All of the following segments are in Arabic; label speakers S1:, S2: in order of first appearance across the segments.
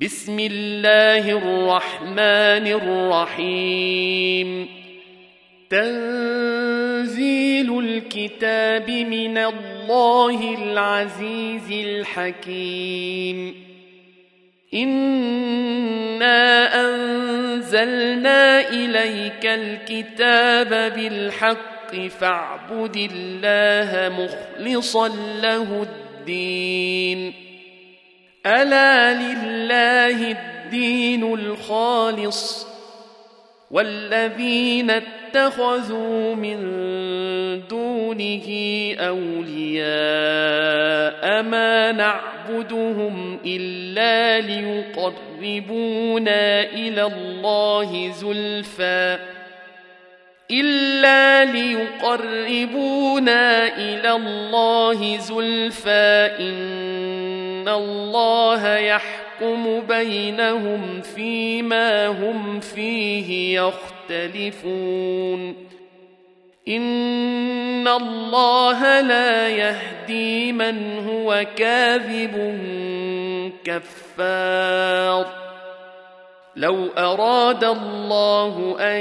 S1: بسم الله الرحمن الرحيم. تنزيل الكتاب من الله العزيز الحكيم. إنا أنزلنا إليك الكتاب بالحق فاعبد الله مخلصا له الدين. ألا لله الدين الخالص والذين اتخذوا من دونه أولياء ما نعبدهم إلا ليقربونا إلى الله زلفى إلا ليقربونا إلى الله زلفى إن الله يحكم بينهم فيما هم فيه يختلفون إن الله لا يهدي من هو كاذب كفار لو أراد الله أن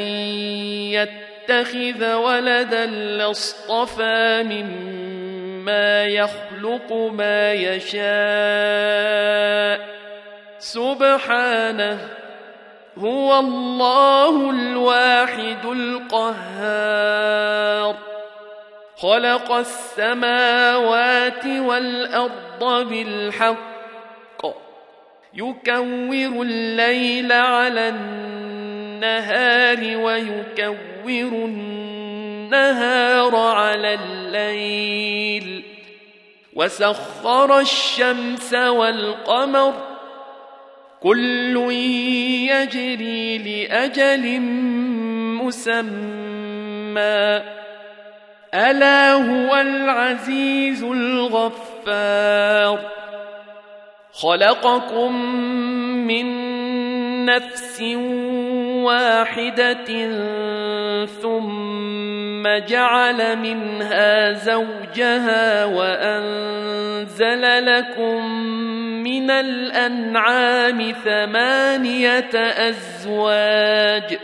S1: يتخذ ولدا لاصطفى مما يخلق ما يشاء. سبحانه هو الله الواحد القهار. خلق السماوات والأرض بالحق. يكور الليل على النهار ويكور النهار على الليل وسخر الشمس والقمر كل يجري لأجل مسمى. ألا هو العزيز الغفار. خلقكم من نفس واحدة ثم جعل منها زوجها وأنزل لكم من الأنعام ثمانية أزواج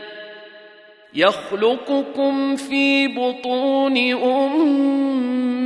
S1: يخلقكم في بطون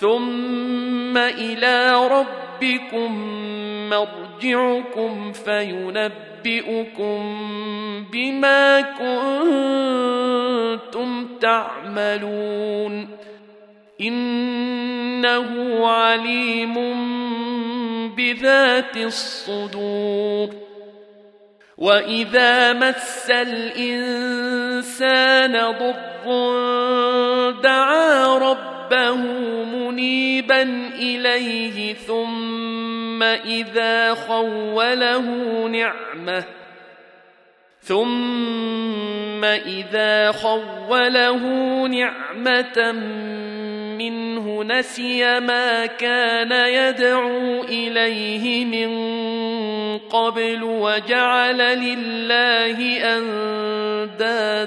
S1: ثم إلى ربكم مرجعكم فينبئكم بما كنتم تعملون. إنه عليم بذات الصدور. وإذا مس الإنسان ضر دعا ربه ربه منيبا إليه ثم إذا خوله نعمة ثم إذا خوله نعمة منه نسي ما كان يدعو إليه من قبل وجعل لله أندادا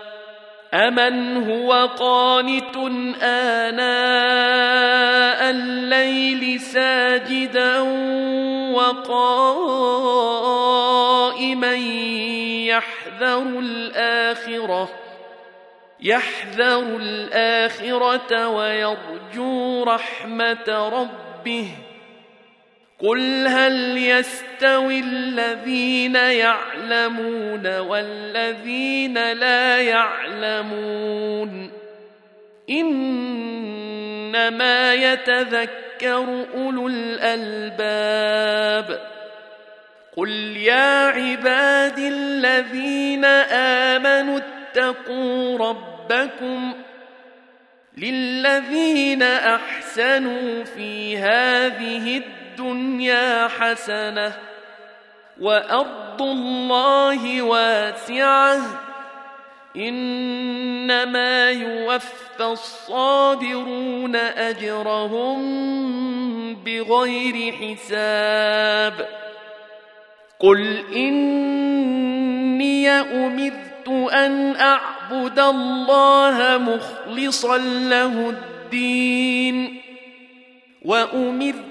S1: أمن هو قانت آناء الليل ساجدا وقائما يحذر الآخرة يحذر الآخرة ويرجو رحمة ربه قل هل يستوي الذين يعلمون والذين لا يعلمون انما يتذكر اولو الالباب قل يا عبادي الذين امنوا اتقوا ربكم للذين احسنوا في هذه الدنيا الدنيا حسنة وأرض الله واسعة. إنما يوفى الصابرون أجرهم بغير حساب. قل إني أمرت أن أعبد الله مخلصا له الدين. وأمرت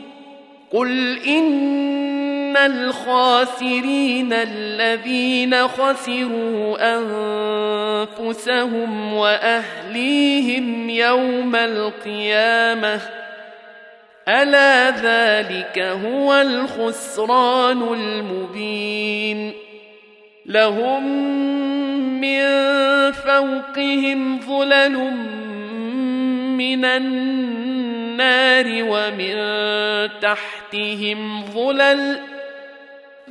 S1: قل ان الخاسرين الذين خسروا انفسهم واهليهم يوم القيامه الا ذلك هو الخسران المبين لهم من فوقهم ظلل من النار ومن تحتهم ظلل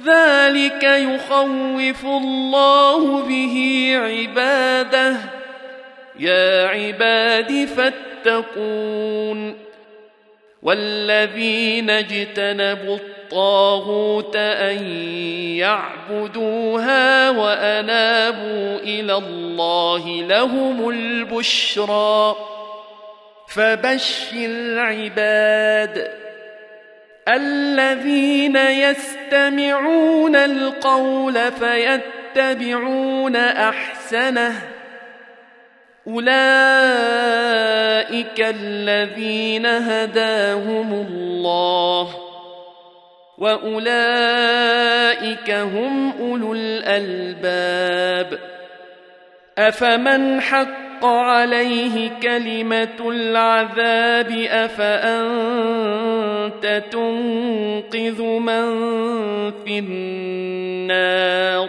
S1: ذلك يخوف الله به عباده. يا عباد فاتقون. والذين اجتنبوا الطاغوت أن يعبدوها وأنابوا إلى الله لهم البشرى. فبشر عباد الذين يستمعون القول فيتبعون أحسنه أولئك الذين هداهم الله وأولئك هم أولو الألباب أفمن حق حق عليه كلمة العذاب أفأنت تنقذ من في النار؟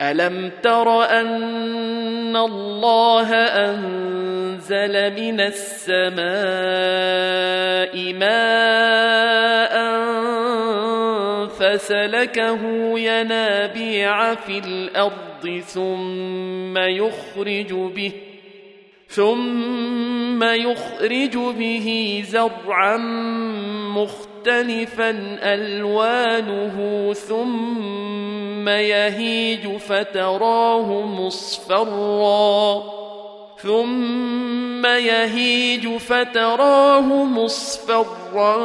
S1: الم تر ان الله انزل من السماء ماء فسلكه ينابيع في الأرض ثم يخرج به ثم يخرج به زرعا مختلفا ألوانه ثم يهيج فتراه مصفرا. ثم يهيج فتراه مصفرا.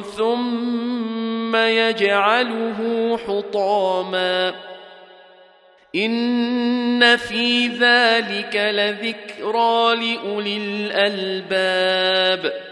S1: ثم يجعله حطاما. إن في ذلك لذكرى لأولي الألباب.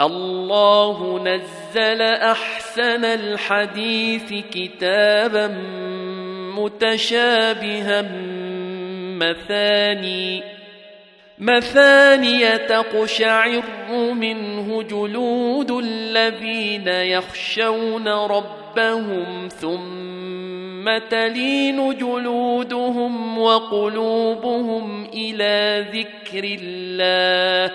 S1: الله نزل أحسن الحديث كتابا متشابها مثاني مثانية تقشعر منه جلود الذين يخشون ربهم ثم تلين جلودهم وقلوبهم إلى ذكر الله.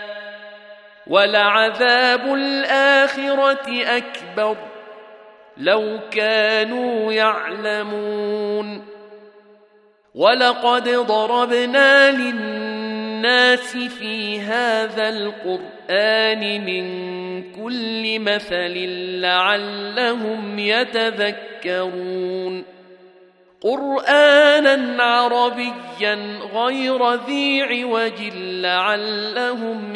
S1: ولعذاب الآخرة أكبر لو كانوا يعلمون ولقد ضربنا للناس في هذا القرآن من كل مثل لعلهم يتذكرون قرآنا عربيا غير ذي عوج لعلهم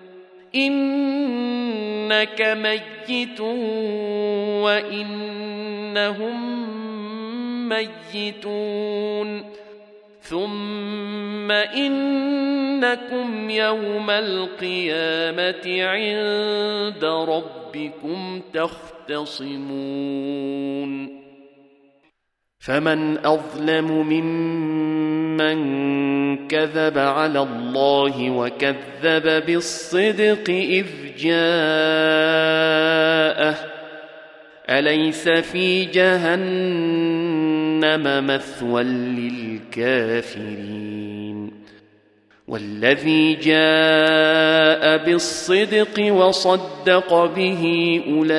S1: إنك ميت وإنهم ميتون. ثم إنكم يوم القيامة عند ربكم تختصمون. فمن أظلم ممن كذب على الله وكذب بالصدق إذ جاءه أليس في جهنم مثوى للكافرين والذي جاء بالصدق وصدق به أولئك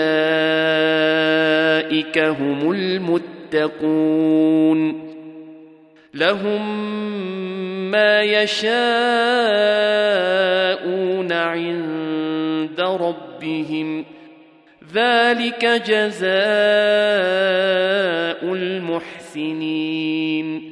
S1: هم المتقون لهم ما يشاءون عند ربهم. ذلك جزاء المحسنين.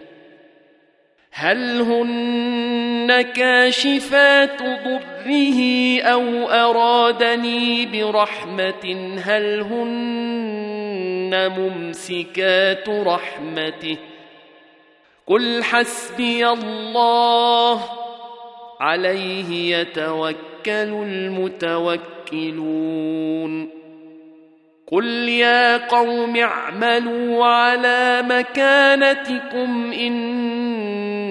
S1: هل هن كاشفات ضره أو أرادني برحمة؟ هل هن ممسكات رحمته؟ قل حسبي الله. عليه يتوكل المتوكلون. قل يا قوم اعملوا على مكانتكم اني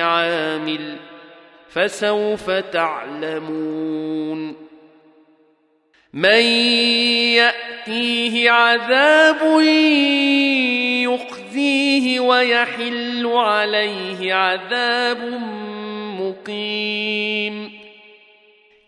S1: عامل فسوف تعلمون من ياتيه عذاب يخزيه ويحل عليه عذاب مقيم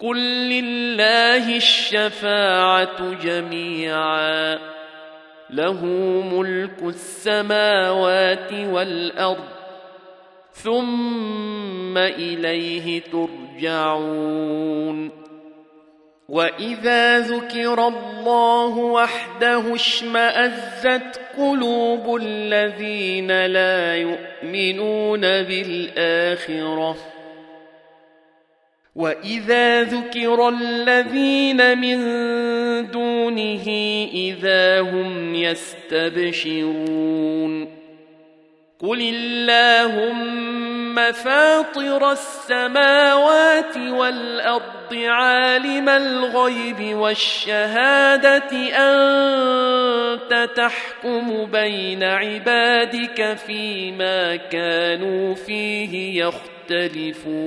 S1: قل لله الشفاعه جميعا. له ملك السماوات والارض. ثم اليه ترجعون. واذا ذكر الله وحده اشمازت قلوب الذين لا يؤمنون بالاخره. واذا ذكر الذين من دونه اذا هم يستبشرون قل اللهم فاطر السماوات والارض عالم الغيب والشهاده انت تحكم بين عبادك فيما كانوا فيه يختلفون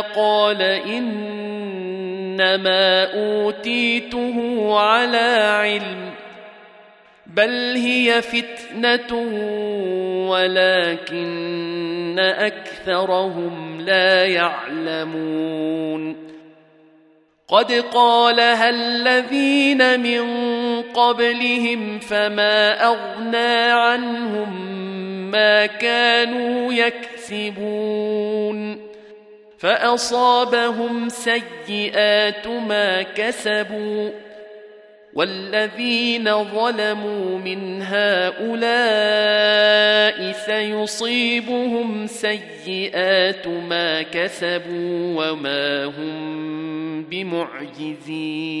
S1: قال إنما أوتيته على علم بل هي فتنة ولكن أكثرهم لا يعلمون. قد قالها الذين من قبلهم فما أغنى عنهم ما كانوا يكسبون. فأصابهم سيئات ما كسبوا والذين ظلموا من هؤلاء سيصيبهم سيئات ما كسبوا وما هم بمعجزين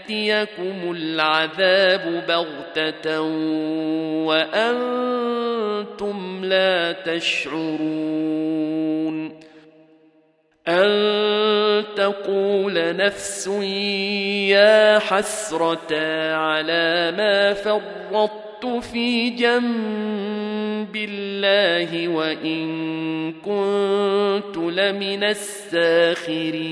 S1: العذاب بغتة وأنتم لا تشعرون أن تقول نفس يا حسرة على ما فرطت في جنب الله وإن كنت لمن الساخرين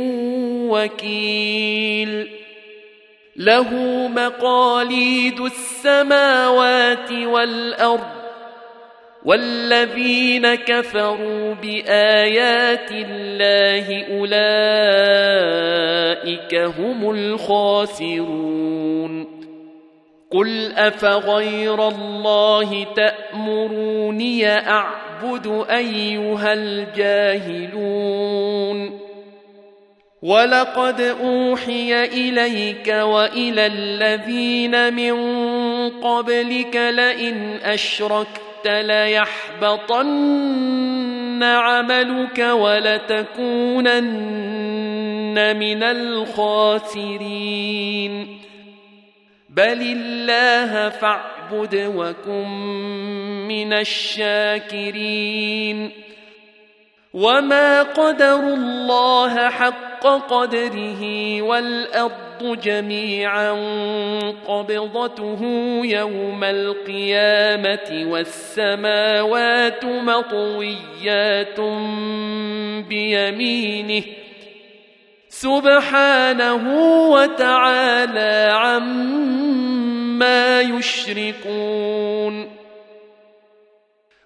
S1: وكيل. له مقاليد السماوات والأرض والذين كفروا بآيات الله أولئك هم الخاسرون. قل أفغير الله تأمروني أعبد أيها الجاهلون؟ ولقد اوحي اليك والى الذين من قبلك لئن اشركت ليحبطن عملك ولتكونن من الخاسرين بل الله فاعبد وكن من الشاكرين وما قدروا الله حق قدره والأرض جميعا قبضته يوم القيامة والسماوات مطويات بيمينه سبحانه وتعالى عما يشركون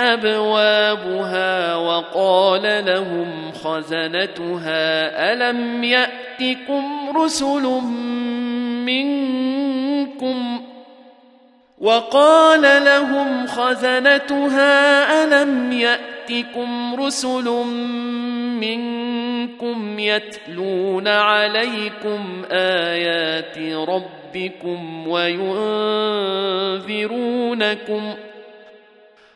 S1: أبوابها وقال لهم خزنتها ألم يأتكم رسل منكم؟ وقال لهم خزنتها ألم يأتكم رسل منكم يتلون عليكم آيات ربكم وينذرونكم؟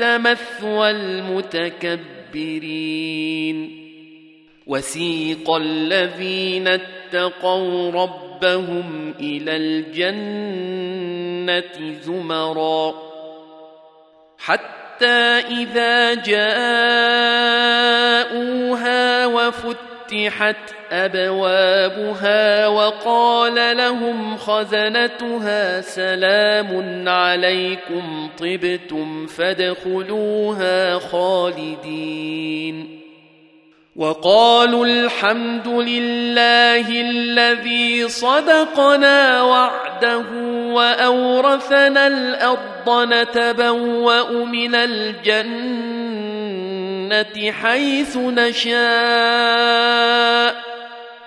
S1: مثوى المتكبرين وسيق الذين اتقوا ربهم إلى الجنة زمرا. حتى إذا جاءوها وفتحت أبوابها وقال لهم خزنتها سلام عليكم طبتم فادخلوها خالدين. وقالوا الحمد لله الذي صدقنا وعده وأورثنا الأرض نتبوأ من الجنة. حيث نشاء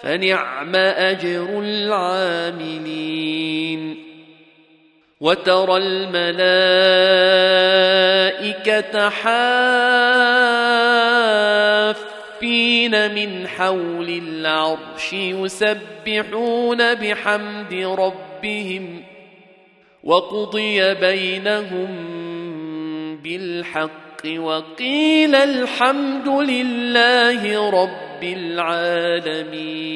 S1: فنعم اجر العاملين وترى الملائكه حافين من حول العرش يسبحون بحمد ربهم وقضي بينهم بالحق وقيل الحمد لله رب العالمين.